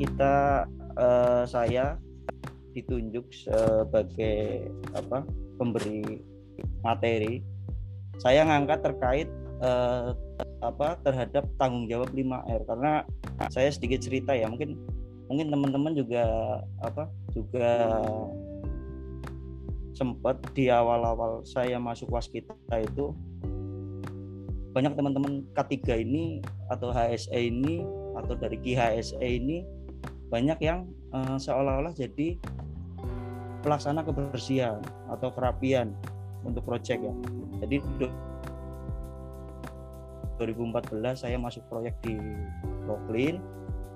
kita uh, saya ditunjuk sebagai apa pemberi materi. Saya ngangkat terkait uh, apa terhadap tanggung jawab 5R karena saya sedikit cerita ya mungkin mungkin teman-teman juga apa juga sempat di awal-awal saya masuk waskita itu banyak teman-teman K3 ini atau HSE ini atau dari KHSE ini banyak yang uh, seolah-olah jadi pelaksana kebersihan atau kerapian untuk proyek ya. Jadi 2014 saya masuk proyek di Brooklyn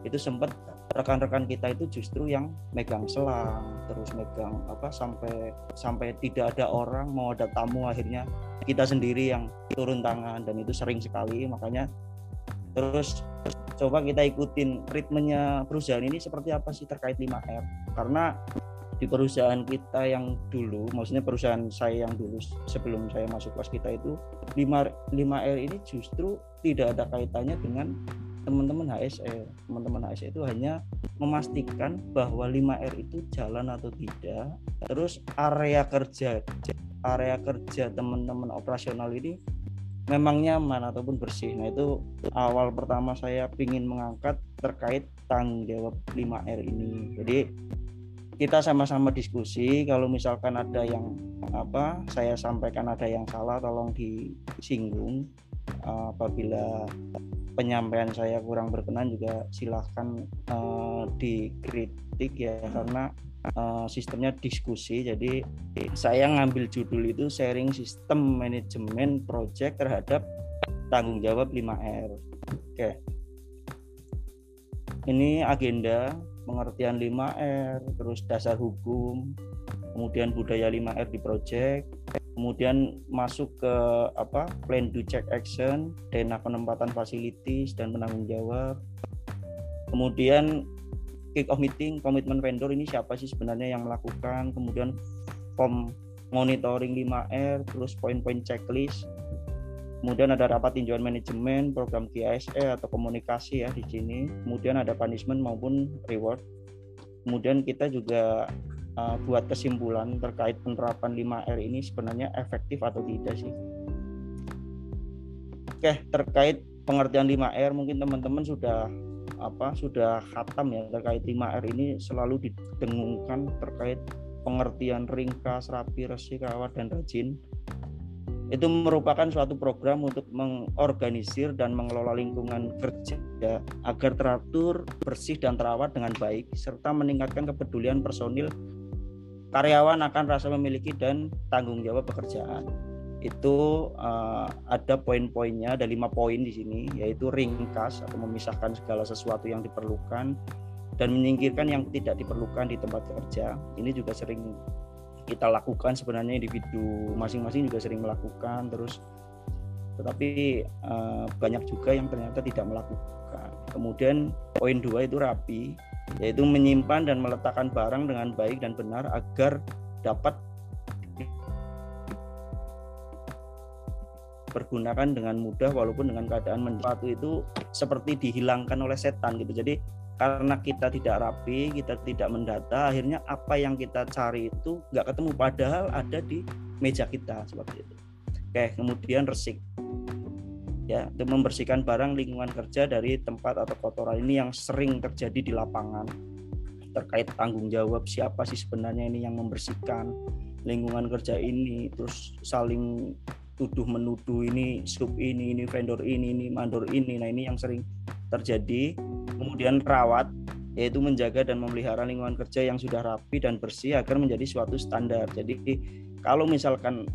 itu sempat rekan-rekan kita itu justru yang megang selang terus megang apa sampai sampai tidak ada orang mau ada tamu akhirnya kita sendiri yang turun tangan dan itu sering sekali makanya terus coba kita ikutin ritmenya perusahaan ini seperti apa sih terkait 5R karena di perusahaan kita yang dulu, maksudnya perusahaan saya yang dulu sebelum saya masuk kelas kita itu 5 5R ini justru tidak ada kaitannya dengan teman-teman HSE. Teman-teman HSE itu hanya memastikan bahwa 5R itu jalan atau tidak. Terus area kerja area kerja teman-teman operasional ini memang nyaman ataupun bersih. Nah, itu awal pertama saya ingin mengangkat terkait tanggung jawab 5R ini. Jadi kita sama-sama diskusi kalau misalkan ada yang apa saya sampaikan ada yang salah tolong disinggung apabila penyampaian saya kurang berkenan juga silahkan uh, dikritik ya karena uh, sistemnya diskusi jadi saya ngambil judul itu sharing sistem manajemen project terhadap tanggung jawab 5R oke ini agenda pengertian 5R, terus dasar hukum, kemudian budaya 5R di project, kemudian masuk ke apa plan to check action, dana penempatan facilities dan penanggung jawab. Kemudian kick off meeting, komitmen vendor ini siapa sih sebenarnya yang melakukan, kemudian form monitoring 5R, terus poin-poin checklist, Kemudian ada rapat tinjauan manajemen, program KISE atau komunikasi ya di sini. Kemudian ada punishment maupun reward. Kemudian kita juga uh, buat kesimpulan terkait penerapan 5R ini sebenarnya efektif atau tidak sih. Oke, terkait pengertian 5R mungkin teman-teman sudah apa sudah khatam ya terkait 5R ini selalu didengungkan terkait pengertian ringkas, rapi, resik, rawat dan rajin itu merupakan suatu program untuk mengorganisir dan mengelola lingkungan kerja agar teratur, bersih dan terawat dengan baik serta meningkatkan kepedulian personil karyawan akan rasa memiliki dan tanggung jawab pekerjaan. Itu uh, ada poin-poinnya, ada lima poin di sini, yaitu ringkas atau memisahkan segala sesuatu yang diperlukan dan menyingkirkan yang tidak diperlukan di tempat kerja. Ini juga sering kita lakukan sebenarnya individu masing-masing juga sering melakukan terus tetapi uh, banyak juga yang ternyata tidak melakukan. Kemudian poin dua itu rapi, yaitu menyimpan dan meletakkan barang dengan baik dan benar agar dapat pergunakan dengan mudah walaupun dengan keadaan menjadi itu seperti dihilangkan oleh setan gitu. Jadi karena kita tidak rapi, kita tidak mendata, akhirnya apa yang kita cari itu nggak ketemu padahal ada di meja kita seperti itu. Oke, kemudian resik. Ya, untuk membersihkan barang lingkungan kerja dari tempat atau kotoran ini yang sering terjadi di lapangan. Terkait tanggung jawab siapa sih sebenarnya ini yang membersihkan lingkungan kerja ini, terus saling tuduh menuduh ini sub ini, ini vendor ini, ini mandor ini. Nah, ini yang sering terjadi kemudian rawat yaitu menjaga dan memelihara lingkungan kerja yang sudah rapi dan bersih agar menjadi suatu standar. Jadi kalau misalkan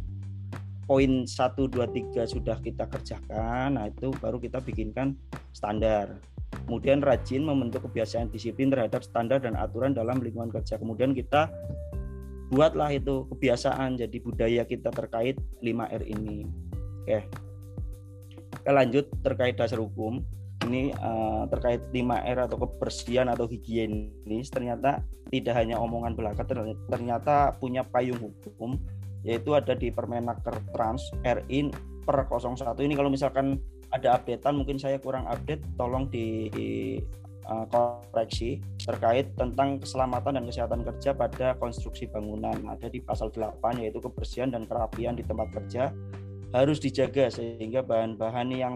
poin 1 2 3 sudah kita kerjakan, nah itu baru kita bikinkan standar. Kemudian rajin membentuk kebiasaan disiplin terhadap standar dan aturan dalam lingkungan kerja. Kemudian kita buatlah itu kebiasaan jadi budaya kita terkait 5R ini. Oke. Kita lanjut terkait dasar hukum ini uh, terkait 5R atau kebersihan atau higienis ternyata tidak hanya omongan belaka ternyata punya payung hukum yaitu ada di Permenaker Trans RI per 01 ini kalau misalkan ada updatean mungkin saya kurang update tolong di, di uh, koreksi terkait tentang keselamatan dan kesehatan kerja pada konstruksi bangunan. Ada di pasal 8 yaitu kebersihan dan kerapian di tempat kerja harus dijaga sehingga bahan-bahan yang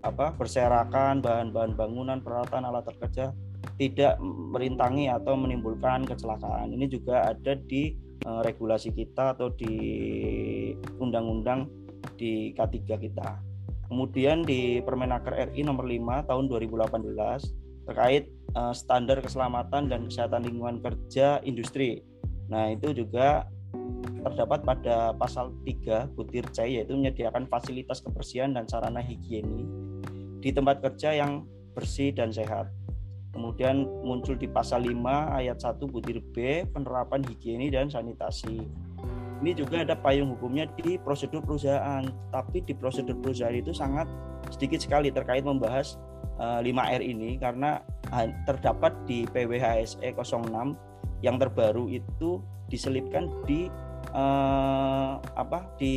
apa berserakan, bahan-bahan bangunan, peralatan alat kerja tidak merintangi atau menimbulkan kecelakaan. Ini juga ada di uh, regulasi kita atau di undang-undang di K3 kita. Kemudian di Permenaker RI nomor 5 tahun 2018 terkait uh, standar keselamatan dan kesehatan lingkungan kerja industri. Nah, itu juga terdapat pada pasal 3 butir C yaitu menyediakan fasilitas kebersihan dan sarana higieni di tempat kerja yang bersih dan sehat. Kemudian muncul di pasal 5 ayat 1 butir B penerapan higieni dan sanitasi ini juga ada payung hukumnya di prosedur perusahaan. Tapi di prosedur perusahaan itu sangat sedikit sekali terkait membahas uh, eh, 5R ini. Karena terdapat di PWHSE 06 yang terbaru itu diselipkan di uh, apa di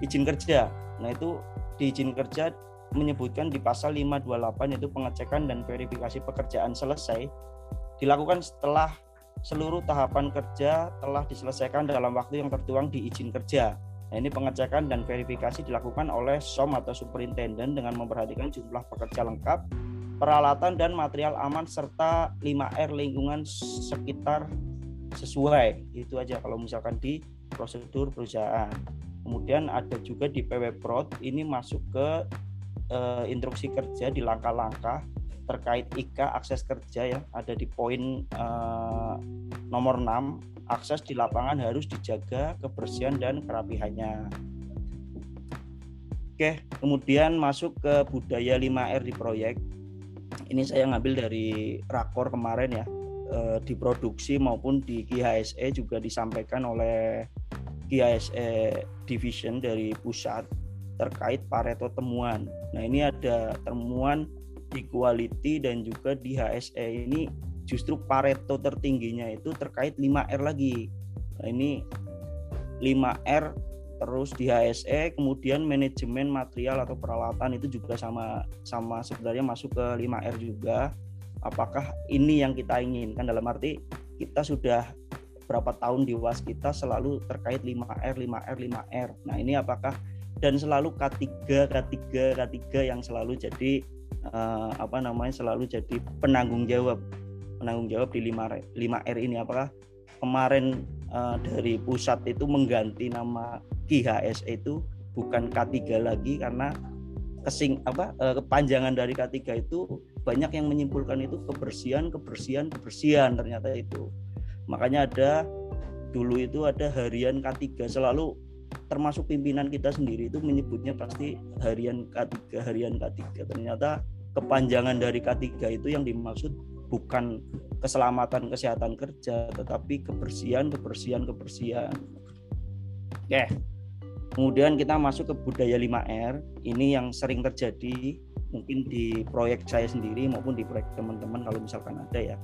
izin kerja. Nah itu di izin kerja menyebutkan di pasal 528 yaitu pengecekan dan verifikasi pekerjaan selesai dilakukan setelah seluruh tahapan kerja telah diselesaikan dalam waktu yang tertuang di izin kerja. Nah, ini pengecekan dan verifikasi dilakukan oleh SOM atau superintenden dengan memperhatikan jumlah pekerja lengkap, peralatan dan material aman serta 5R lingkungan sekitar sesuai. Itu aja kalau misalkan di prosedur perusahaan. Kemudian ada juga di PW Prod ini masuk ke uh, instruksi kerja di langkah-langkah terkait IKA akses kerja ya ada di poin uh, nomor 6 akses di lapangan harus dijaga kebersihan dan kerapihannya. Oke, kemudian masuk ke budaya 5R di proyek. Ini saya ngambil dari rakor kemarin ya. E, di produksi maupun di KHSE juga disampaikan oleh KHSE division dari pusat terkait Pareto temuan. Nah, ini ada temuan di quality dan juga di HSE ini justru Pareto tertingginya itu terkait 5R lagi. Nah, ini 5R terus di HSE kemudian manajemen material atau peralatan itu juga sama sama sebenarnya masuk ke 5R juga. Apakah ini yang kita inginkan dalam arti kita sudah berapa tahun di UAS kita selalu terkait 5R 5R 5R. Nah, ini apakah dan selalu K3 K3 K3 yang selalu jadi uh, apa namanya selalu jadi penanggung jawab. Penanggung jawab di 5 5R ini. Apakah kemarin uh, dari pusat itu mengganti nama KHS itu bukan K3 lagi karena kesing apa uh, kepanjangan dari K3 itu banyak yang menyimpulkan itu kebersihan kebersihan kebersihan ternyata itu. Makanya ada dulu itu ada harian K3 selalu termasuk pimpinan kita sendiri itu menyebutnya pasti harian K3 harian K3 ternyata kepanjangan dari K3 itu yang dimaksud bukan keselamatan kesehatan kerja tetapi kebersihan kebersihan kebersihan. Oke kemudian kita masuk ke budaya 5R ini yang sering terjadi mungkin di proyek saya sendiri maupun di proyek teman-teman kalau misalkan ada ya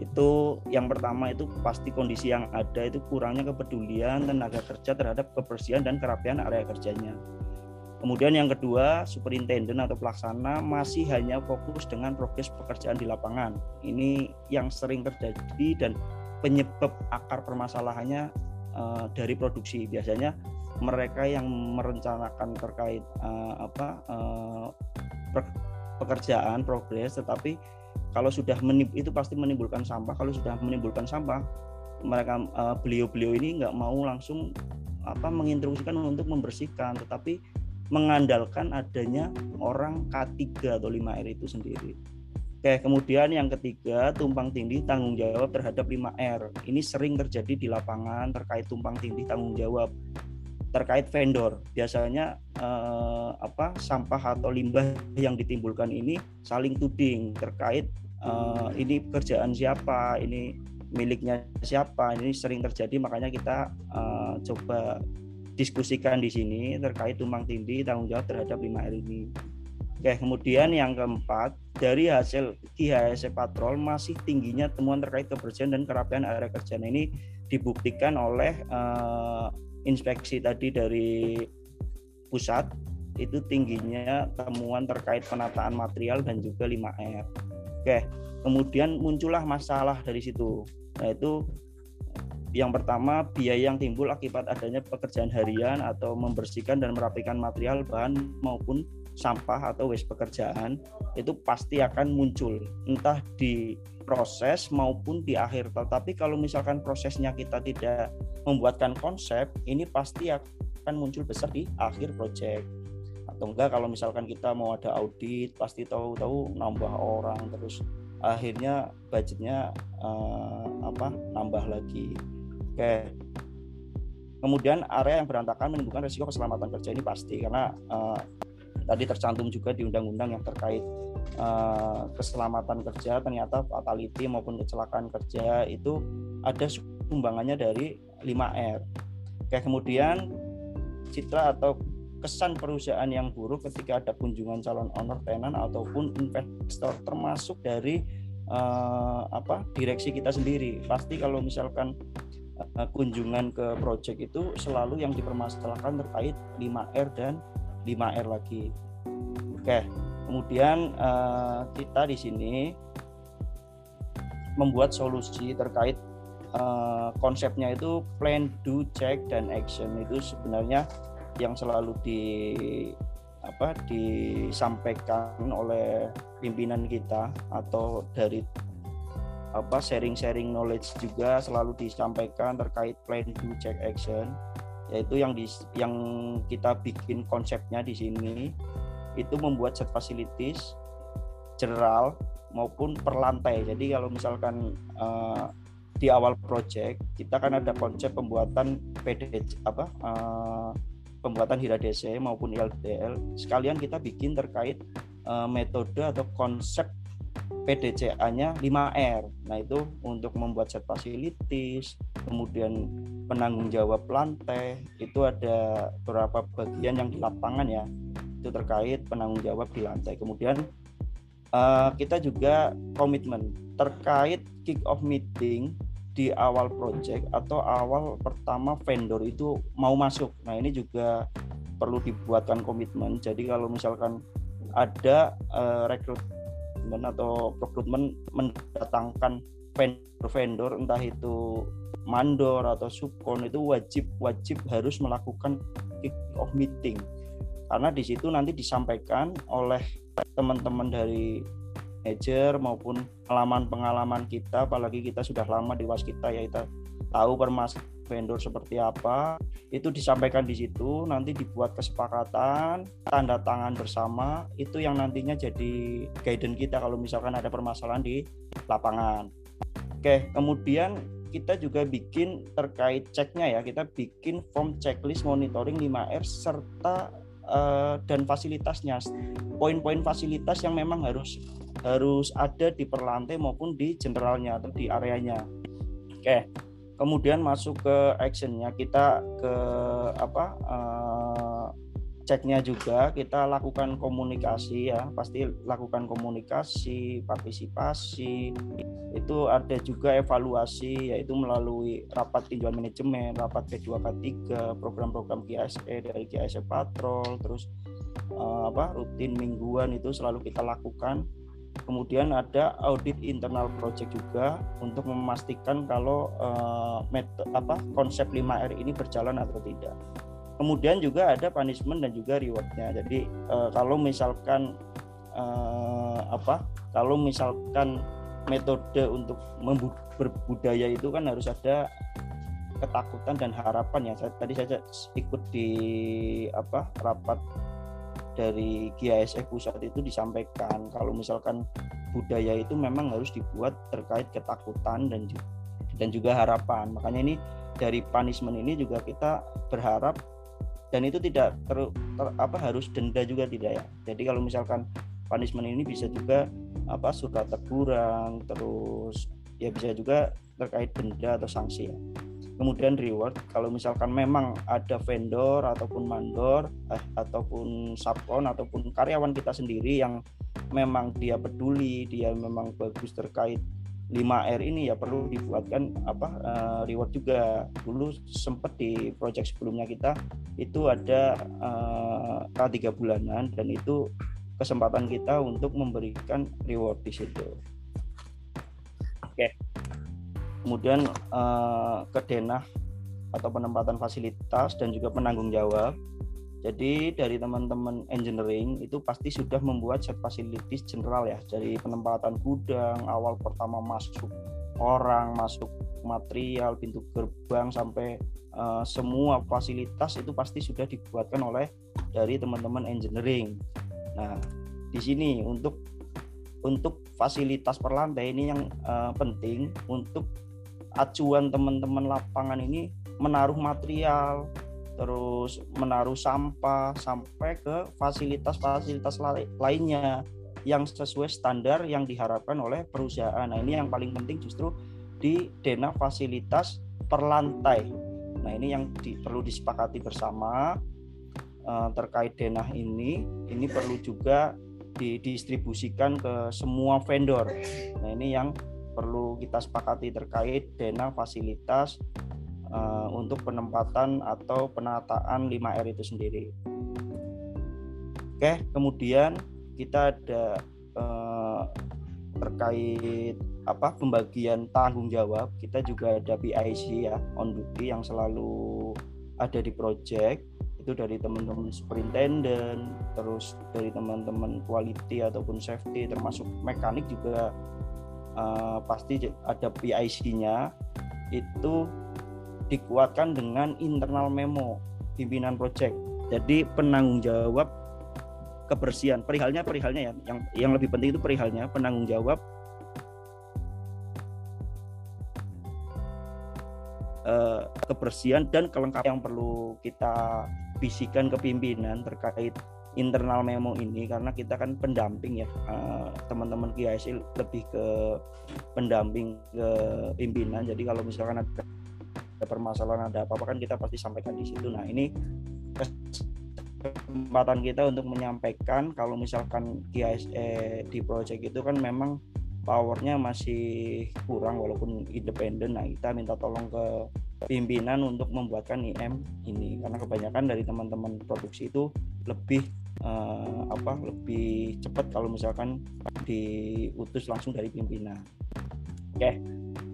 itu yang pertama itu pasti kondisi yang ada itu kurangnya kepedulian tenaga kerja terhadap kebersihan dan kerapian area kerjanya. Kemudian yang kedua, superintenden atau pelaksana masih hanya fokus dengan progres pekerjaan di lapangan. Ini yang sering terjadi dan penyebab akar permasalahannya uh, dari produksi. Biasanya mereka yang merencanakan terkait uh, apa uh, pekerjaan progres, tetapi kalau sudah menib, itu pasti menimbulkan sampah kalau sudah menimbulkan sampah mereka uh, beliau-beliau ini nggak mau langsung apa menginstruksikan untuk membersihkan tetapi mengandalkan adanya orang K3 atau 5R itu sendiri. Oke, kemudian yang ketiga, tumpang tindih tanggung jawab terhadap 5R. Ini sering terjadi di lapangan terkait tumpang tindih tanggung jawab terkait vendor. Biasanya eh, apa sampah atau limbah yang ditimbulkan ini saling tuding terkait uh, ini pekerjaan siapa ini miliknya siapa ini sering terjadi makanya kita uh, coba diskusikan di sini terkait tumpang tindih tanggung jawab terhadap 5R ini. Oke, kemudian yang keempat, dari hasil KIHSE Patrol masih tingginya temuan terkait kebersihan dan kerapian area kerja. Ini dibuktikan oleh uh, inspeksi tadi dari pusat itu tingginya temuan terkait penataan material dan juga 5R. Oke, kemudian muncullah masalah dari situ. Yaitu yang pertama biaya yang timbul akibat adanya pekerjaan harian atau membersihkan dan merapikan material bahan maupun sampah atau waste pekerjaan itu pasti akan muncul entah di proses maupun di akhir. Tetapi kalau misalkan prosesnya kita tidak membuatkan konsep ini pasti akan muncul besar di akhir project. Atau enggak kalau misalkan kita mau ada audit pasti tahu-tahu nambah orang terus akhirnya budgetnya uh, apa nambah lagi. Oke. Kemudian area yang berantakan menimbulkan risiko keselamatan kerja ini pasti karena uh, tadi tercantum juga di undang-undang yang terkait uh, keselamatan kerja ternyata fatality maupun kecelakaan kerja itu ada sumbangannya dari 5R. Oke, kemudian citra atau kesan perusahaan yang buruk ketika ada kunjungan calon owner tenant ataupun investor termasuk dari uh, apa direksi kita sendiri pasti kalau misalkan uh, kunjungan ke project itu selalu yang dipermasalahkan terkait 5R dan 5R lagi. Oke kemudian uh, kita di sini membuat solusi terkait uh, konsepnya itu plan, do, check dan action. Itu sebenarnya yang selalu di apa disampaikan oleh pimpinan kita atau dari apa sharing-sharing knowledge juga selalu disampaikan terkait plan do check action yaitu yang di yang kita bikin konsepnya di sini itu membuat set facilities general maupun per lantai. Jadi kalau misalkan uh, di awal project kita kan ada konsep pembuatan PD apa uh, pembuatan hira DC maupun ILDL sekalian kita bikin terkait uh, metode atau konsep PDCA-nya 5R. Nah, itu untuk membuat set facilities, kemudian penanggung jawab lantai, itu ada beberapa bagian yang di lapangan ya. Itu terkait penanggung jawab di lantai. Kemudian uh, kita juga komitmen terkait kick off meeting di awal project atau awal pertama vendor itu mau masuk. Nah, ini juga perlu dibuatkan komitmen. Jadi kalau misalkan ada uh, rekrutmen atau rekrutmen mendatangkan vendor-vendor entah itu mandor atau subkon itu wajib wajib harus melakukan kick off meeting. Karena di situ nanti disampaikan oleh teman-teman dari manajer maupun pengalaman-pengalaman kita apalagi kita sudah lama di waskita ya kita tahu permasalahan vendor seperti apa itu disampaikan di situ nanti dibuat kesepakatan tanda tangan bersama itu yang nantinya jadi guidance kita kalau misalkan ada permasalahan di lapangan oke kemudian kita juga bikin terkait ceknya ya kita bikin form checklist monitoring 5R serta uh, dan fasilitasnya poin-poin fasilitas yang memang harus harus ada di perlantai maupun di generalnya atau di areanya. Oke, kemudian masuk ke actionnya kita ke apa uh, ceknya juga kita lakukan komunikasi ya pasti lakukan komunikasi partisipasi itu ada juga evaluasi yaitu melalui rapat tinjauan manajemen rapat P2 K3 program-program KSE dari KSE Patrol terus uh, apa rutin mingguan itu selalu kita lakukan Kemudian ada audit internal project juga untuk memastikan kalau uh, metode, apa konsep 5R ini berjalan atau tidak. Kemudian juga ada punishment dan juga rewardnya. Jadi uh, kalau misalkan uh, apa kalau misalkan metode untuk berbudaya itu kan harus ada ketakutan dan harapan ya. Saya, tadi saya ikut di apa rapat dari GISF pusat itu disampaikan kalau misalkan budaya itu memang harus dibuat terkait ketakutan dan dan juga harapan. Makanya ini dari punishment ini juga kita berharap dan itu tidak ter, ter apa harus denda juga tidak ya. Jadi kalau misalkan punishment ini bisa juga apa surat teguran terus ya bisa juga terkait denda atau sanksi ya kemudian reward kalau misalkan memang ada vendor ataupun mandor eh, ataupun subkon ataupun karyawan kita sendiri yang memang dia peduli dia memang bagus terkait 5R ini ya perlu dibuatkan apa uh, reward juga. Dulu sempat di project sebelumnya kita itu ada uh, K3 bulanan dan itu kesempatan kita untuk memberikan reward di situ kemudian uh, ke denah atau penempatan fasilitas dan juga penanggung jawab jadi dari teman-teman engineering itu pasti sudah membuat set facilities general ya dari penempatan gudang awal pertama masuk orang, masuk material, pintu gerbang sampai uh, semua fasilitas itu pasti sudah dibuatkan oleh dari teman-teman engineering. Nah, di sini untuk untuk fasilitas per lantai ini yang uh, penting untuk acuan teman-teman lapangan ini menaruh material, terus menaruh sampah sampai ke fasilitas-fasilitas lainnya yang sesuai standar yang diharapkan oleh perusahaan. Nah, ini yang paling penting justru di dena fasilitas per lantai. Nah, ini yang di, perlu disepakati bersama uh, terkait denah ini. Ini perlu juga didistribusikan ke semua vendor. Nah, ini yang perlu kita sepakati terkait dena fasilitas uh, untuk penempatan atau penataan 5R itu sendiri. Oke, kemudian kita ada uh, terkait apa pembagian tanggung jawab kita juga ada PIC ya on duty yang selalu ada di project itu dari teman-teman superintendent terus dari teman-teman quality ataupun safety termasuk mekanik juga uh, pasti ada PIC-nya itu dikuatkan dengan internal memo pimpinan proyek. Jadi penanggung jawab kebersihan, perihalnya perihalnya ya. Yang yang lebih penting itu perihalnya penanggung jawab eh, kebersihan dan kelengkapan yang perlu kita bisikan ke pimpinan terkait internal memo ini karena kita kan pendamping ya. Eh, teman-teman KISI lebih ke pendamping ke pimpinan. Jadi kalau misalkan ada ada permasalahan ada apa-apa kan kita pasti sampaikan di situ. Nah ini kesempatan kita untuk menyampaikan kalau misalkan GISE di project itu kan memang powernya masih kurang walaupun independen. Nah kita minta tolong ke pimpinan untuk membuatkan IM ini. Karena kebanyakan dari teman-teman produksi itu lebih uh, apa lebih cepat kalau misalkan diutus langsung dari pimpinan oke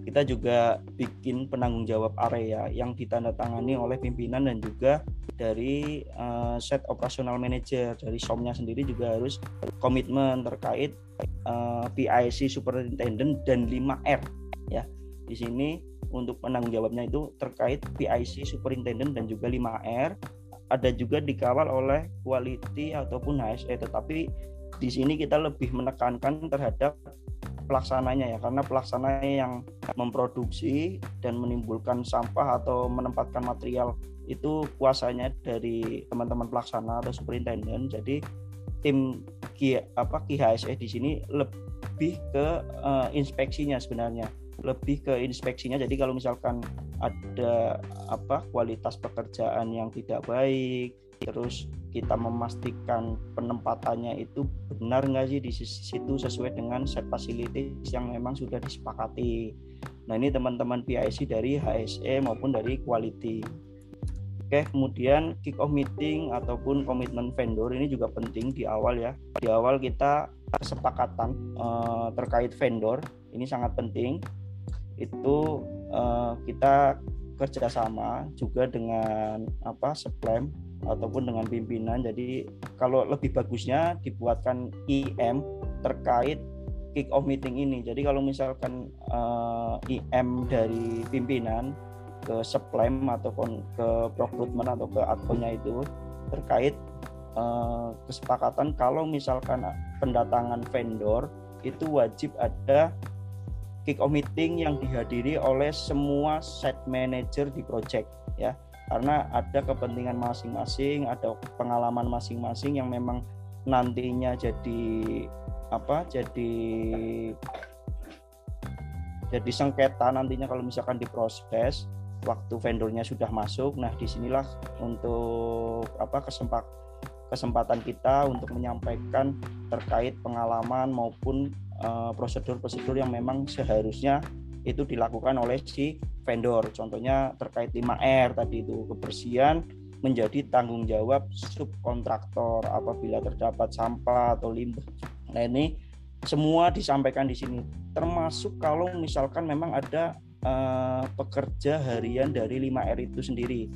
kita juga bikin penanggung jawab area yang ditandatangani oleh pimpinan dan juga dari uh, set operasional manager dari SOM-nya sendiri juga harus komitmen terkait uh, eh, PIC superintendent dan 5R ya. Di sini untuk penanggung jawabnya itu terkait PIC superintendent dan juga 5R ada juga dikawal oleh quality ataupun HSE tetapi di sini kita lebih menekankan terhadap pelaksananya ya karena pelaksananya yang memproduksi dan menimbulkan sampah atau menempatkan material itu kuasanya dari teman-teman pelaksana atau superintenden. Jadi tim Ki, apa KHSE di sini lebih ke uh, inspeksinya sebenarnya. Lebih ke inspeksinya. Jadi kalau misalkan ada apa kualitas pekerjaan yang tidak baik terus kita memastikan penempatannya itu benar nggak sih di situ sesuai dengan set facilities yang memang sudah disepakati. Nah ini teman-teman PIC dari HSE maupun dari quality. Oke, kemudian kick off meeting ataupun komitmen vendor ini juga penting di awal ya. Di awal kita kesepakatan uh, terkait vendor ini sangat penting. Itu uh, kita kerjasama juga dengan apa Seplem ataupun dengan pimpinan. Jadi kalau lebih bagusnya dibuatkan IM terkait kick off meeting ini. Jadi kalau misalkan uh, eh, IM dari pimpinan ke suplem ataupun ke procurement atau ke adkonnya itu terkait uh, kesepakatan kalau misalkan pendatangan vendor itu wajib ada kick off meeting yang dihadiri oleh semua set manager di project ya karena ada kepentingan masing-masing, ada pengalaman masing-masing yang memang nantinya jadi apa? Jadi jadi sengketa nantinya kalau misalkan diproses waktu vendornya sudah masuk. Nah, di sinilah untuk apa kesempatan kesempatan kita untuk menyampaikan terkait pengalaman maupun prosedur-prosedur yang memang seharusnya itu dilakukan oleh si vendor. Contohnya terkait 5R tadi itu kebersihan menjadi tanggung jawab subkontraktor apabila terdapat sampah atau limbah. Nah ini semua disampaikan di sini, termasuk kalau misalkan memang ada uh, pekerja harian dari 5R itu sendiri.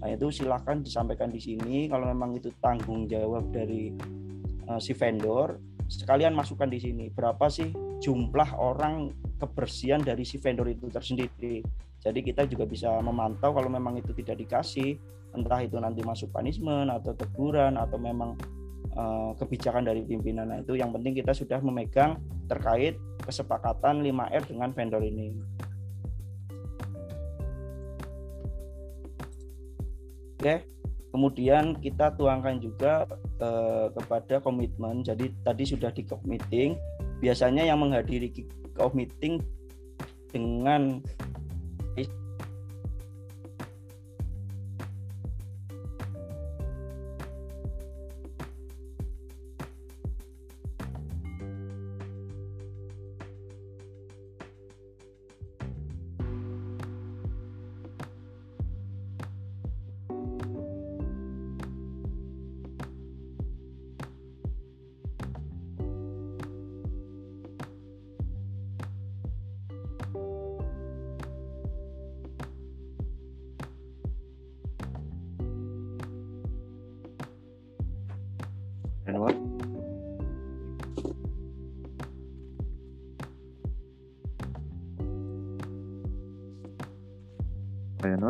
Nah itu silahkan disampaikan di sini. Kalau memang itu tanggung jawab dari uh, si vendor, sekalian masukkan di sini berapa sih jumlah orang kebersihan dari si vendor itu tersendiri. Jadi kita juga bisa memantau kalau memang itu tidak dikasih, entah itu nanti masuk punishment atau teguran atau memang uh, kebijakan dari pimpinan. Nah, itu yang penting kita sudah memegang terkait kesepakatan 5R dengan vendor ini. Oke, kemudian kita tuangkan juga uh, kepada komitmen. Jadi tadi sudah di meeting, biasanya yang menghadiri kick meeting dengan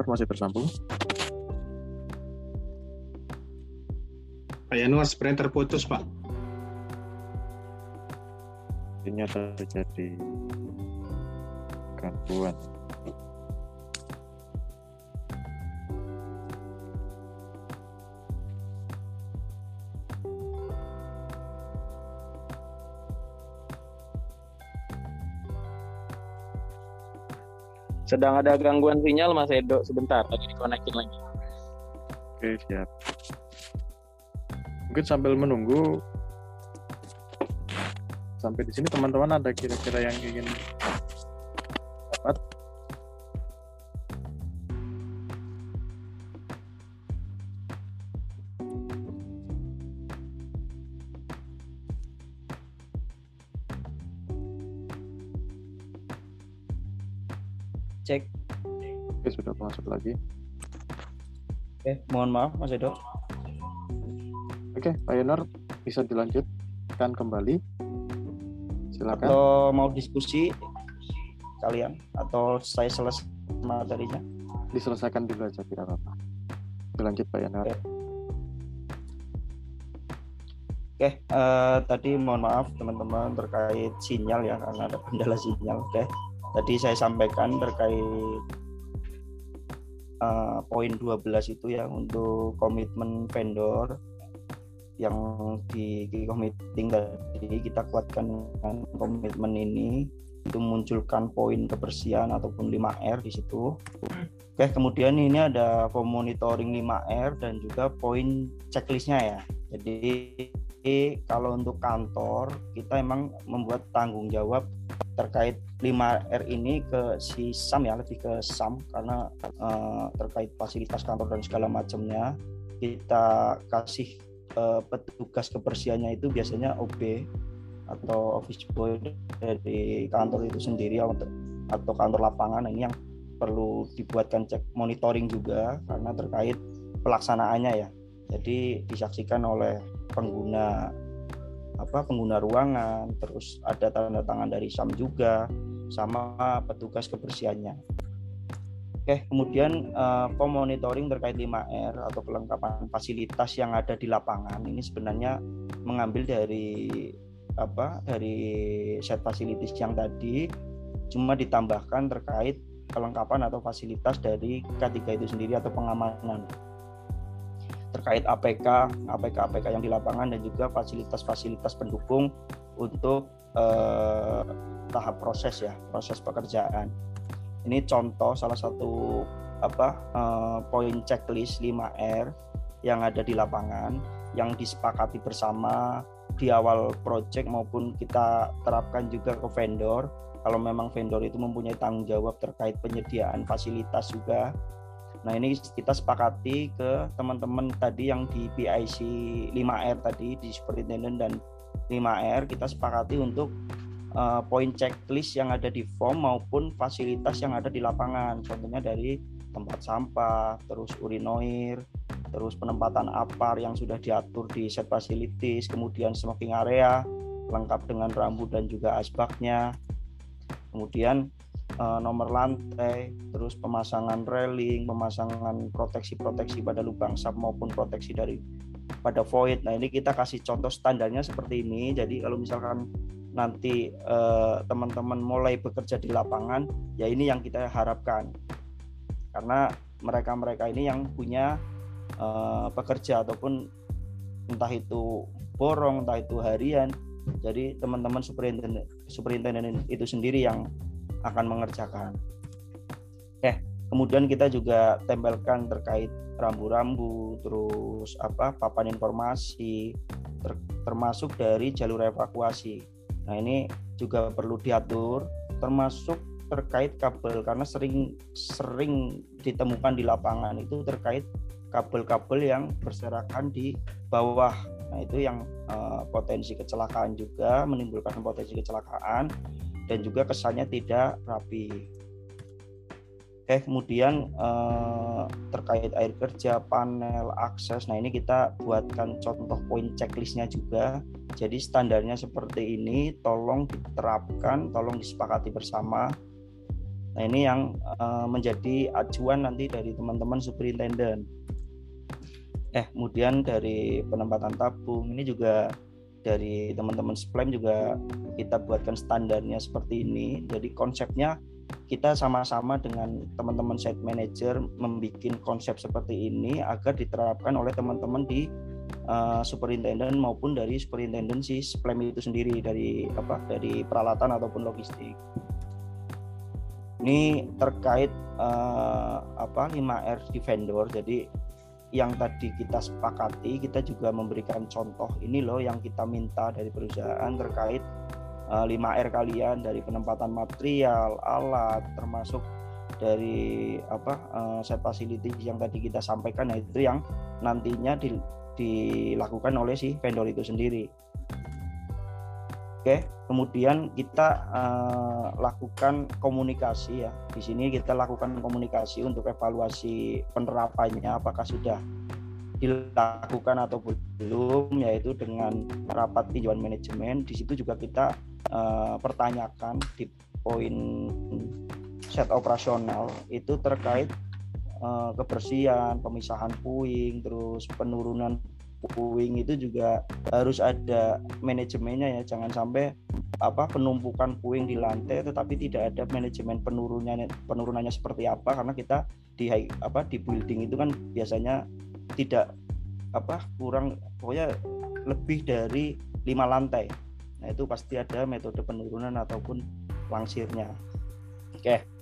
masih tersambung? Pak Yanuar sebenarnya terputus, Pak. Ini terjadi gangguan. Sedang ada gangguan sinyal Mas Edo sebentar lagi dikonekin lagi. Oke, siap. Mungkin sambil menunggu sampai di sini teman-teman ada kira-kira yang ingin oke mohon maaf mas Edo. Oke Pak Yonar bisa dilanjutkan kembali. Silakan. Atau mau diskusi kalian atau saya selesai materinya? Diselesaikan dulu aja tidak apa-apa. Dilanjut Pak Yonar oke. Oke, uh, tadi mohon maaf teman-teman terkait sinyal ya karena ada kendala sinyal. Oke, tadi saya sampaikan terkait uh, poin 12 itu ya untuk komitmen vendor yang di meeting tadi kita kuatkan dengan komitmen ini itu munculkan poin kebersihan ataupun 5R di situ. Oke, kemudian ini ada monitoring 5R dan juga poin checklistnya ya. Jadi kalau untuk kantor kita emang membuat tanggung jawab terkait 5R ini ke si SAM ya lebih ke SAM karena uh, terkait fasilitas kantor dan segala macamnya kita kasih uh, petugas kebersihannya itu biasanya OB atau office boy dari kantor itu sendiri atau kantor lapangan. Ini yang perlu dibuatkan cek monitoring juga karena terkait pelaksanaannya ya. Jadi disaksikan oleh pengguna apa pengguna ruangan, terus ada tanda tangan dari SAM juga, sama petugas kebersihannya. Oke, kemudian uh, pemonitoring terkait 5R atau kelengkapan fasilitas yang ada di lapangan ini sebenarnya mengambil dari apa dari set fasilitas yang tadi cuma ditambahkan terkait kelengkapan atau fasilitas dari K3 itu sendiri atau pengamanan terkait APK, APK APK yang di lapangan dan juga fasilitas-fasilitas pendukung untuk eh, tahap proses ya, proses pekerjaan. Ini contoh salah satu apa eh, poin checklist 5R yang ada di lapangan yang disepakati bersama di awal project maupun kita terapkan juga ke vendor kalau memang vendor itu mempunyai tanggung jawab terkait penyediaan fasilitas juga nah ini kita sepakati ke teman-teman tadi yang di PIC 5R tadi di superintendent dan 5R kita sepakati untuk uh, poin checklist yang ada di form maupun fasilitas yang ada di lapangan. Contohnya dari tempat sampah terus urinoir terus penempatan apar yang sudah diatur di set facilities kemudian smoking area lengkap dengan rambu dan juga asbaknya. Kemudian uh, nomor lantai, terus pemasangan railing, pemasangan proteksi-proteksi pada lubang sap maupun proteksi dari pada void. Nah ini kita kasih contoh standarnya seperti ini. Jadi kalau misalkan nanti uh, teman-teman mulai bekerja di lapangan, ya ini yang kita harapkan. Karena mereka-mereka ini yang punya uh, pekerja ataupun entah itu borong, entah itu harian, jadi teman-teman superintendent superintendent itu sendiri yang akan mengerjakan. Eh, kemudian kita juga tempelkan terkait rambu-rambu, terus apa papan informasi, ter, termasuk dari jalur evakuasi. Nah ini juga perlu diatur, termasuk terkait kabel karena sering sering ditemukan di lapangan itu terkait kabel-kabel yang berserakan di bawah Nah, itu yang uh, potensi kecelakaan juga menimbulkan potensi kecelakaan dan juga kesannya tidak rapi. Oke, kemudian uh, terkait air kerja, panel, akses. Nah, ini kita buatkan contoh poin checklistnya juga. Jadi standarnya seperti ini, tolong diterapkan, tolong disepakati bersama. Nah, ini yang uh, menjadi acuan nanti dari teman-teman superintendent eh kemudian dari penempatan tabung ini juga dari teman-teman Splem juga kita buatkan standarnya seperti ini. Jadi konsepnya kita sama-sama dengan teman-teman site manager membuat konsep seperti ini agar diterapkan oleh teman-teman di uh, superintendent maupun dari superintendent si Splem itu sendiri dari apa dari peralatan ataupun logistik. Ini terkait uh, apa 5R di vendor. Jadi yang tadi kita sepakati kita juga memberikan contoh ini loh yang kita minta dari perusahaan terkait uh, eh, 5R kalian dari penempatan material, alat termasuk dari apa uh, set facility yang tadi kita sampaikan nah itu yang nantinya di, dilakukan oleh si vendor itu sendiri. Oke, kemudian kita uh, lakukan komunikasi ya. Di sini kita lakukan komunikasi untuk evaluasi penerapannya apakah sudah dilakukan atau belum yaitu dengan rapat tinjauan manajemen. Di situ juga kita uh, pertanyakan di poin set operasional itu terkait uh, kebersihan, pemisahan puing, terus penurunan puing itu juga harus ada manajemennya ya. Jangan sampai apa penumpukan puing di lantai tetapi tidak ada manajemen penurunannya penurunannya seperti apa karena kita di apa di building itu kan biasanya tidak apa kurang pokoknya lebih dari lima lantai. Nah itu pasti ada metode penurunan ataupun langsirnya. Oke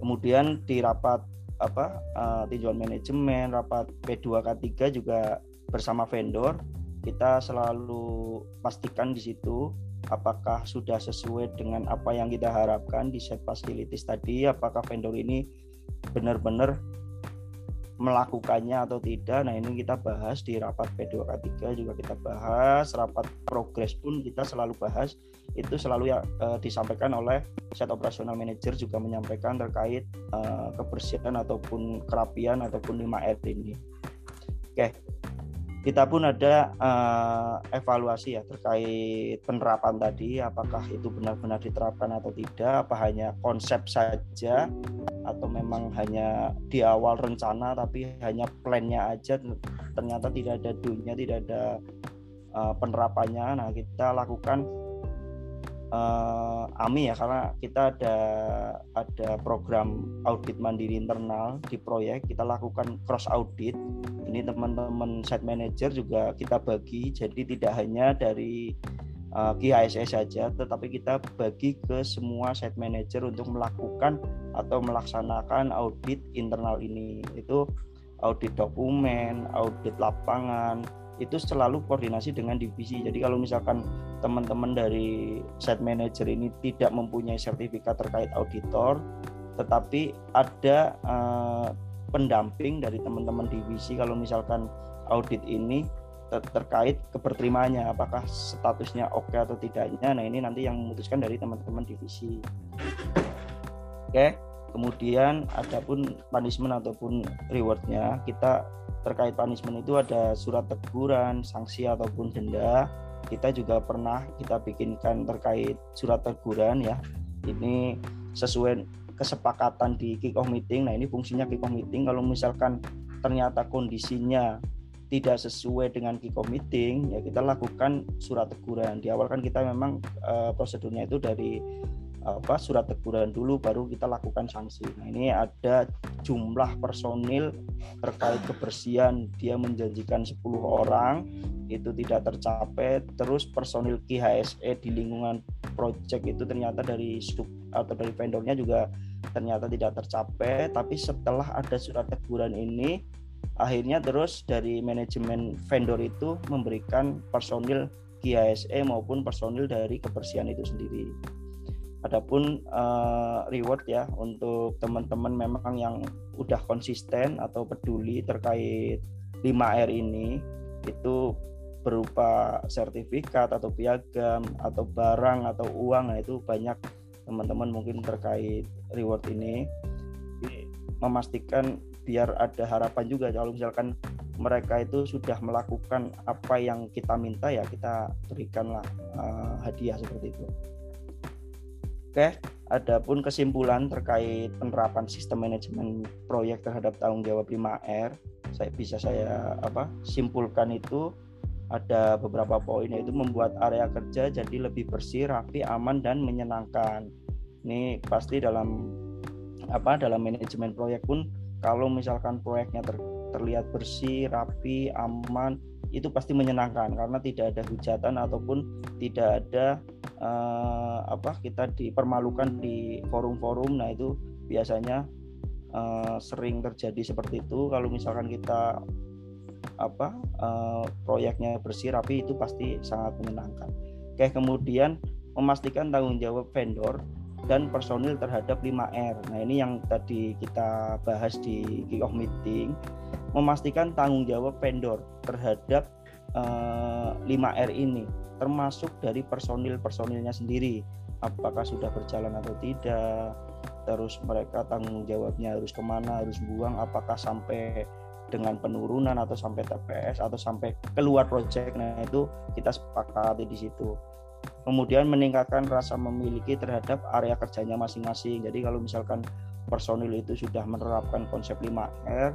kemudian di rapat apa uh, tinjauan manajemen rapat P2K3 juga bersama vendor kita selalu pastikan di situ apakah sudah sesuai dengan apa yang kita harapkan di set facilities tadi apakah vendor ini benar-benar melakukannya atau tidak. Nah ini kita bahas di rapat P2K3 juga kita bahas rapat progres pun kita selalu bahas. Itu selalu ya e, disampaikan oleh set operasional manager juga menyampaikan terkait e, kebersihan ataupun kerapian ataupun 5R ini. Oke kita pun ada uh, evaluasi ya terkait penerapan tadi apakah itu benar-benar diterapkan atau tidak apa hanya konsep saja atau memang hanya di awal rencana tapi hanya plannya aja ternyata tidak ada dunia tidak ada uh, penerapannya. Nah kita lakukan uh, AMI ya karena kita ada ada program audit mandiri internal di proyek. Kita lakukan cross audit. Ini teman-teman site manager juga kita bagi. Jadi tidak hanya dari uh, saja tetapi kita bagi ke semua site manager untuk melakukan atau melaksanakan audit internal ini. Itu audit dokumen, audit lapangan itu selalu koordinasi dengan divisi. Jadi kalau misalkan teman-teman dari site manager ini tidak mempunyai sertifikat terkait auditor, tetapi ada uh, pendamping dari teman-teman divisi kalau misalkan audit ini ter terkait keberterimaannya apakah statusnya oke okay atau tidaknya nah ini nanti yang memutuskan dari teman-teman divisi oke okay. kemudian adapun punishment ataupun rewardnya kita terkait punishment itu ada surat teguran sanksi ataupun denda. Kita juga pernah kita bikinkan terkait surat teguran ya. Ini sesuai kesepakatan di kick off meeting. Nah ini fungsinya kick off meeting. Kalau misalkan ternyata kondisinya tidak sesuai dengan kiko meeting ya kita lakukan surat teguran. Di awal kan kita memang uh, prosedurnya itu dari apa surat teguran dulu baru kita lakukan sanksi. Nah, ini ada jumlah personil terkait kebersihan dia menjanjikan 10 orang itu tidak tercapai terus personil KHSE di lingkungan project itu ternyata dari sub atau dari vendornya juga ternyata tidak tercapai tapi setelah ada surat teguran ini akhirnya terus dari manajemen vendor itu memberikan personil GISE maupun personil dari kebersihan itu sendiri. Adapun uh, reward ya untuk teman-teman memang yang udah konsisten atau peduli terkait 5R ini itu berupa sertifikat atau piagam atau barang atau uang nah itu banyak teman-teman mungkin terkait reward ini memastikan biar ada harapan juga kalau misalkan mereka itu sudah melakukan apa yang kita minta ya kita berikanlah uh, hadiah seperti itu. Oke, adapun kesimpulan terkait penerapan sistem manajemen proyek terhadap tanggung jawab 5R, saya bisa saya apa simpulkan itu ada beberapa poin yaitu membuat area kerja jadi lebih bersih, rapi, aman dan menyenangkan. Ini pasti dalam apa dalam manajemen proyek pun kalau misalkan proyeknya ter, terlihat bersih, rapi, aman, itu pasti menyenangkan karena tidak ada hujatan ataupun tidak ada uh, apa kita dipermalukan di forum-forum. Nah itu biasanya uh, sering terjadi seperti itu. Kalau misalkan kita apa uh, proyeknya bersih, rapi, itu pasti sangat menyenangkan. Oke, kemudian memastikan tanggung jawab vendor dan personil terhadap 5R. Nah, ini yang tadi kita bahas di kick-off meeting, memastikan tanggung jawab vendor terhadap uh, eh, 5R ini, termasuk dari personil-personilnya sendiri, apakah sudah berjalan atau tidak, terus mereka tanggung jawabnya harus ke mana, harus buang, apakah sampai dengan penurunan atau sampai TPS atau sampai keluar project. Nah, itu kita sepakati di situ kemudian meningkatkan rasa memiliki terhadap area kerjanya masing-masing. Jadi kalau misalkan personil itu sudah menerapkan konsep 5R,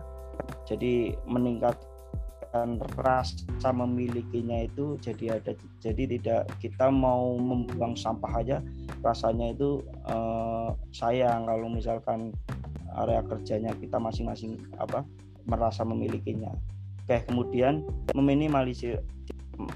jadi meningkatkan rasa memilikinya itu jadi ada jadi tidak kita mau membuang sampah aja rasanya itu eh, sayang kalau misalkan area kerjanya kita masing-masing apa merasa memilikinya. Oke, kemudian meminimalisir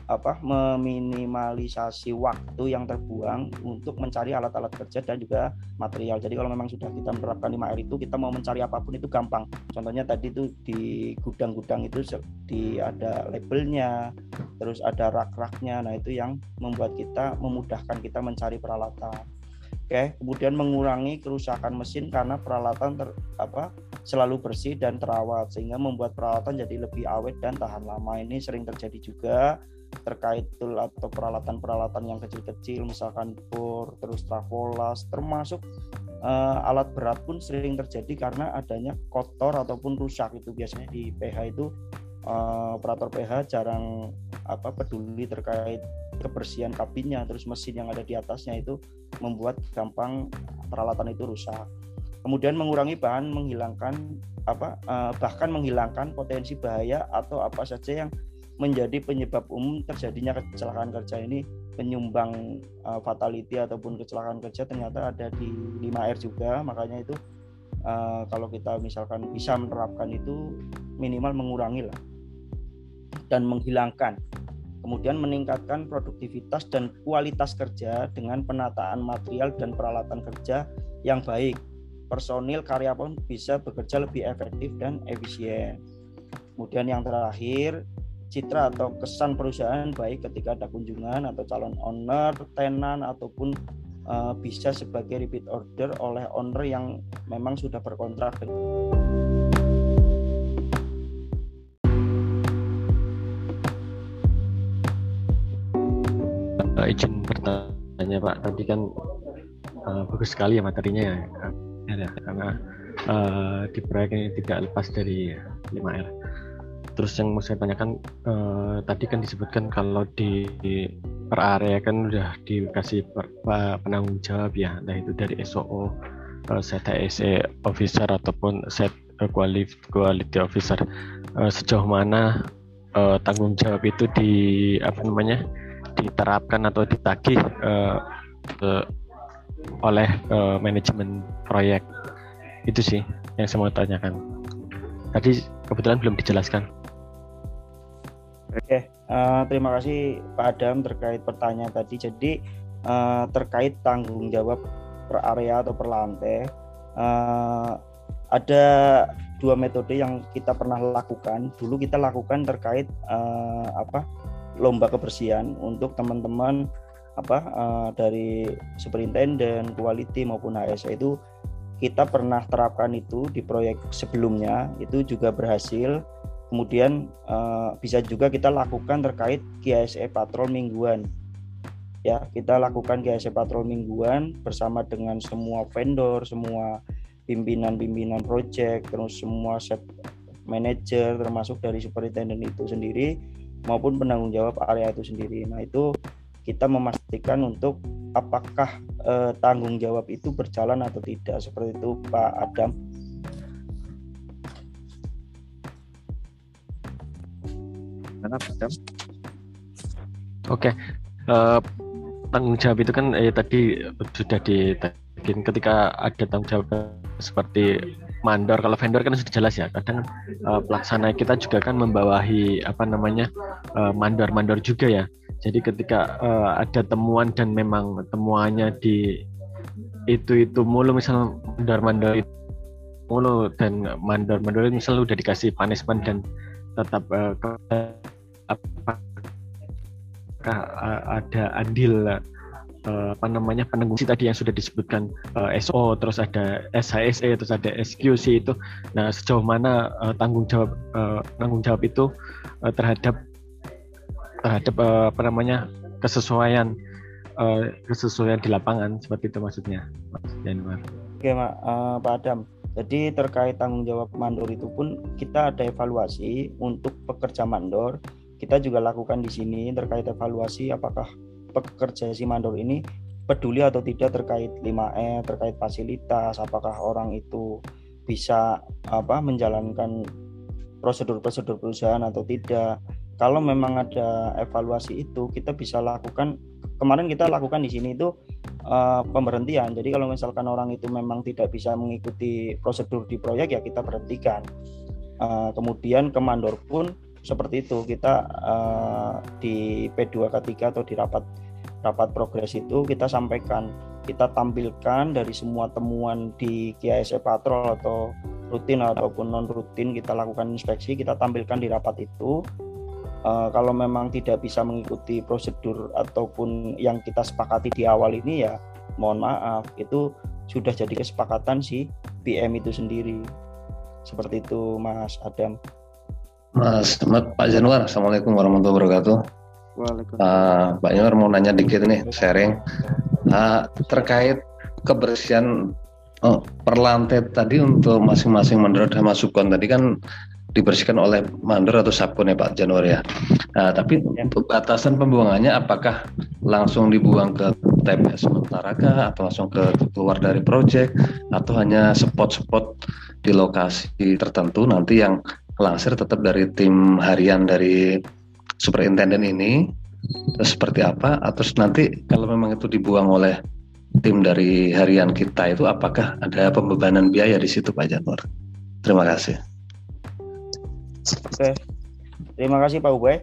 apa meminimalisasi waktu yang terbuang untuk mencari alat-alat kerja dan juga material. Jadi kalau memang sudah kita menerapkan 5R itu kita mau mencari apa pun itu gampang. Contohnya tadi itu di gudang-gudang itu di ada labelnya, terus ada rak-raknya. Nah, itu yang membuat kita memudahkan kita mencari peralatan. Oke, kemudian mengurangi kerusakan mesin karena peralatan ter, apa selalu bersih dan terawat sehingga membuat peralatan jadi lebih awet dan tahan lama. Ini sering terjadi juga terkait tool atau peralatan-peralatan yang kecil-kecil misalkan bor, terus trafolas, termasuk uh, alat berat pun sering terjadi karena adanya kotor ataupun rusak itu biasanya di PH itu uh, operator PH jarang apa peduli terkait kebersihan kabinnya terus mesin yang ada di atasnya itu membuat gampang peralatan itu rusak. Kemudian mengurangi bahan menghilangkan apa uh, bahkan menghilangkan potensi bahaya atau apa saja yang menjadi penyebab umum terjadinya kecelakaan kerja ini. Penyumbang uh, fatality ataupun kecelakaan kerja ternyata ada di 5R juga. Makanya itu uh, kalau kita misalkan bisa menerapkan itu minimal mengurangi lah dan menghilangkan kemudian meningkatkan produktivitas dan kualitas kerja dengan penataan material dan peralatan kerja yang baik. Personil karyawan bisa bekerja lebih efektif dan efisien. Kemudian yang terakhir, citra atau kesan perusahaan baik ketika ada kunjungan atau calon owner, tenan ataupun uh, bisa sebagai repeat order oleh owner yang memang sudah berkontrak dengan uh, izin bertanya Pak. Tadi kan uh, bagus sekali ya materinya ya, ya karena uh, di proyek ini tidak lepas dari 5R terus yang mau saya tanyakan uh, tadi kan disebutkan kalau di, per area kan udah dikasih per, penanggung jawab ya. Entah itu dari SOO uh, HSE officer ataupun set quality, quality officer. Uh, sejauh mana uh, tanggung jawab itu di apa namanya diterapkan atau ditagih uh, uh, oleh uh, manajemen proyek itu sih yang saya mau tanyakan tadi kebetulan belum dijelaskan Oke, uh, terima kasih Pak Adam terkait pertanyaan tadi. Jadi uh, terkait tanggung jawab per area atau per lantai, uh, ada dua metode yang kita pernah lakukan. Dulu kita lakukan terkait uh, apa lomba kebersihan untuk teman-teman apa uh, dari superintenden, quality maupun HSE itu kita pernah terapkan itu di proyek sebelumnya itu juga berhasil. Kemudian uh, bisa juga kita lakukan terkait GSE patrol mingguan. Ya, kita lakukan GSE patrol mingguan bersama dengan semua vendor, semua pimpinan-pimpinan proyek, terus semua set manajer termasuk dari superintenden itu sendiri maupun penanggung jawab area itu sendiri. Nah, itu kita memastikan untuk apakah eh, tanggung jawab itu berjalan atau tidak seperti itu Pak Adam. Mana Adam? Oke, uh, tanggung jawab itu kan eh, tadi sudah ditagih ketika ada tanggung jawab seperti mandor. Kalau vendor kan sudah jelas ya kadang uh, pelaksana kita juga kan membawahi apa namanya uh, mandor-mandor juga ya. Jadi ketika uh, ada temuan dan memang temuannya di itu itu mulu misal mandor-mandor itu mulu dan mandor-mandor itu misal udah dikasih punishment dan tetap uh, apakah ada andil uh, apa namanya penanggung tadi yang sudah disebutkan uh, eh, SO terus ada SHSE terus ada SQC itu nah sejauh mana uh, tanggung jawab uh, tanggung jawab itu uh, terhadap terhadap uh, apa namanya kesesuaian uh, kesesuaian di lapangan seperti itu maksudnya Mas Januar. Oke Mak, uh, Pak Adam. Jadi terkait tanggung jawab mandor itu pun kita ada evaluasi untuk pekerja mandor. Kita juga lakukan di sini terkait evaluasi apakah pekerja si mandor ini peduli atau tidak terkait 5E, terkait fasilitas, apakah orang itu bisa apa menjalankan prosedur-prosedur perusahaan atau tidak. Kalau memang ada evaluasi itu, kita bisa lakukan kemarin kita lakukan di sini itu uh, pemberhentian. Jadi kalau misalkan orang itu memang tidak bisa mengikuti prosedur di proyek ya kita berhentikan. Uh, kemudian ke mandor pun seperti itu. Kita uh, di P2K3 atau di rapat rapat progres itu kita sampaikan kita tampilkan dari semua temuan di KISE patrol atau rutin ataupun non rutin kita lakukan inspeksi kita tampilkan di rapat itu. Uh, kalau memang tidak bisa mengikuti prosedur ataupun yang kita sepakati di awal ini ya mohon maaf itu sudah jadi kesepakatan si PM itu sendiri. Seperti itu Mas Adam Mas Pak Januar, Assalamualaikum warahmatullahi wabarakatuh. Uh, Pak Januar mau nanya dikit nih, sharing uh, terkait kebersihan oh, per lantai tadi untuk masing-masing mandor dan masukkan tadi kan dibersihkan oleh mandor atau sabun ya Pak Januar ya. Nah, tapi ya. untuk batasan pembuangannya apakah langsung dibuang ke TPS sementara kah atau langsung ke keluar dari proyek atau hanya spot-spot di lokasi tertentu nanti yang langsir tetap dari tim harian dari superintenden ini terus seperti apa atau nanti kalau memang itu dibuang oleh tim dari harian kita itu apakah ada pembebanan biaya di situ Pak Janur? Terima kasih. Oke, terima kasih Pak Ubay.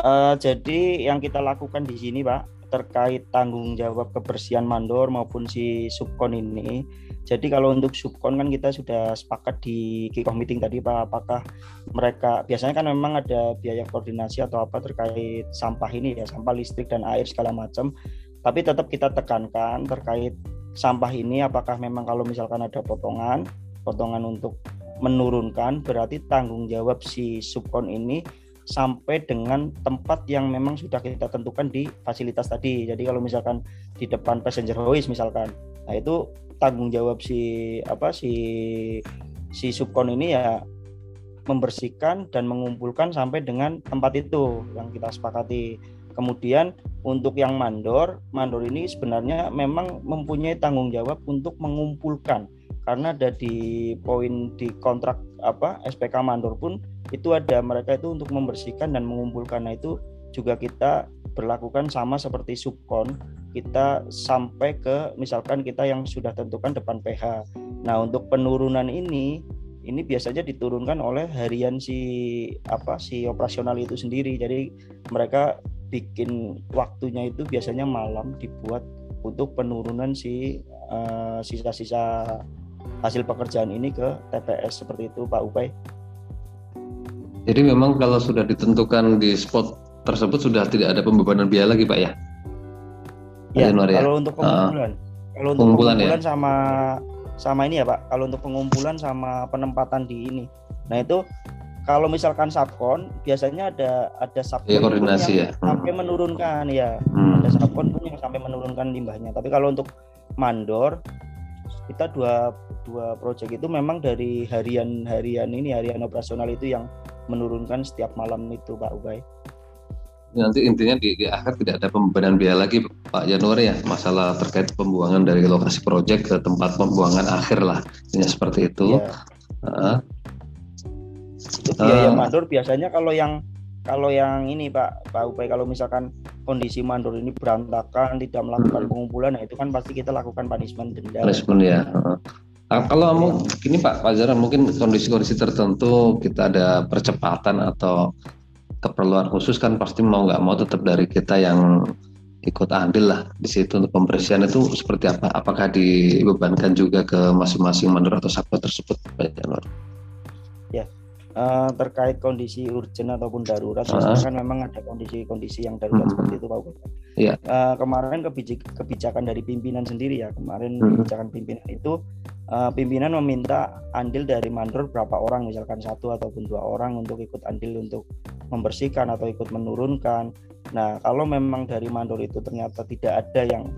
Uh, jadi yang kita lakukan di sini Pak terkait tanggung jawab kebersihan mandor maupun si subkon ini. Jadi kalau untuk subkon kan kita sudah sepakat di kick meeting tadi Pak apakah mereka biasanya kan memang ada biaya koordinasi atau apa terkait sampah ini ya sampah listrik dan air segala macam. Tapi tetap kita tekankan terkait sampah ini apakah memang kalau misalkan ada potongan potongan untuk menurunkan berarti tanggung jawab si subkon ini sampai dengan tempat yang memang sudah kita tentukan di fasilitas tadi. Jadi kalau misalkan di depan passenger hoist misalkan, nah itu tanggung jawab si apa si si subkon ini ya membersihkan dan mengumpulkan sampai dengan tempat itu yang kita sepakati. Kemudian untuk yang mandor, mandor ini sebenarnya memang mempunyai tanggung jawab untuk mengumpulkan karena ada di poin di kontrak apa SPK mandor pun itu ada mereka itu untuk membersihkan dan mengumpulkan. Nah itu juga kita berlakukan sama seperti subkon. Kita sampai ke misalkan kita yang sudah tentukan depan PH nah untuk penurunan ini ini biasanya diturunkan oleh harian si apa si operasional itu sendiri. Jadi mereka bikin waktunya itu biasanya malam dibuat untuk penurunan si uh, sisa-sisa hasil pekerjaan ini ke TPS seperti itu Pak Upay. Jadi memang kalau sudah ditentukan di spot tersebut sudah tidak ada pembebanan biaya lagi, Pak ya? Ya, ya? kalau untuk pengumpulan, uh, kalau untuk pengumpulan, ya? pengumpulan ya? sama sama ini ya Pak, kalau untuk pengumpulan sama penempatan di ini. Nah itu kalau misalkan subkon biasanya ada ada subkon ya, koordinasi yang ya. sampai menurunkan ya, hmm. ada subkon pun yang sampai menurunkan limbahnya. Tapi kalau untuk mandor kita dua dua proyek itu memang dari harian harian ini harian operasional itu yang menurunkan setiap malam itu Pak Ubay. Nanti intinya di, di akhir tidak ada pembebanan biaya lagi Pak Januari ya masalah terkait pembuangan dari lokasi proyek ke tempat pembuangan akhir lah intinya seperti itu. Ya. Uh, itu biaya uh, mandor biasanya kalau yang kalau yang ini Pak Pak Upay kalau misalkan kondisi mandor ini berantakan tidak melakukan hmm. pengumpulan nah itu kan pasti kita lakukan punishment denda. Punishment ya. Nah, kalau mau gini Pak Zara mungkin kondisi-kondisi tertentu kita ada percepatan atau keperluan khusus kan pasti mau nggak mau tetap dari kita yang ikut andil lah di situ untuk pembersihan itu seperti apa? Apakah dibebankan juga ke masing-masing mandor atau sahabat tersebut Pak Januar? Ya, uh, terkait kondisi urgent ataupun darurat, uh. kan memang ada kondisi-kondisi yang darurat uh seperti itu Pak. Yeah. Uh, kemarin kebijakan dari pimpinan sendiri ya, kemarin uh kebijakan pimpinan itu uh, pimpinan meminta andil dari mandor berapa orang, misalkan satu ataupun dua orang untuk ikut andil untuk membersihkan atau ikut menurunkan. Nah, kalau memang dari mandor itu ternyata tidak ada yang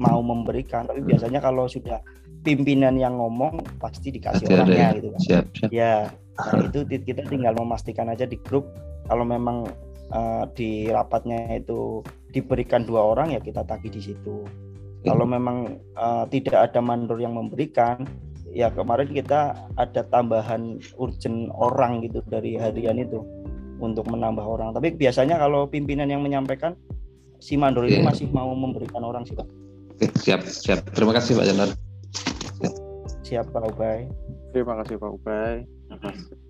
mau memberikan, tapi biasanya kalau sudah pimpinan yang ngomong pasti dikasih Hati orangnya ya. gitu kan. Siap, siap. Ya, nah itu kita tinggal memastikan aja di grup kalau memang uh, di rapatnya itu diberikan dua orang ya kita tagih di situ. Ya. Kalau memang uh, tidak ada mandor yang memberikan, ya kemarin kita ada tambahan urgent orang gitu dari harian itu untuk menambah orang. Tapi biasanya kalau pimpinan yang menyampaikan si mandor ini masih mau memberikan orang sih Pak. Oke, siap, siap. Terima kasih Pak Janar siap Pak Ubay. Terima kasih Pak Ubay. Terima kasih.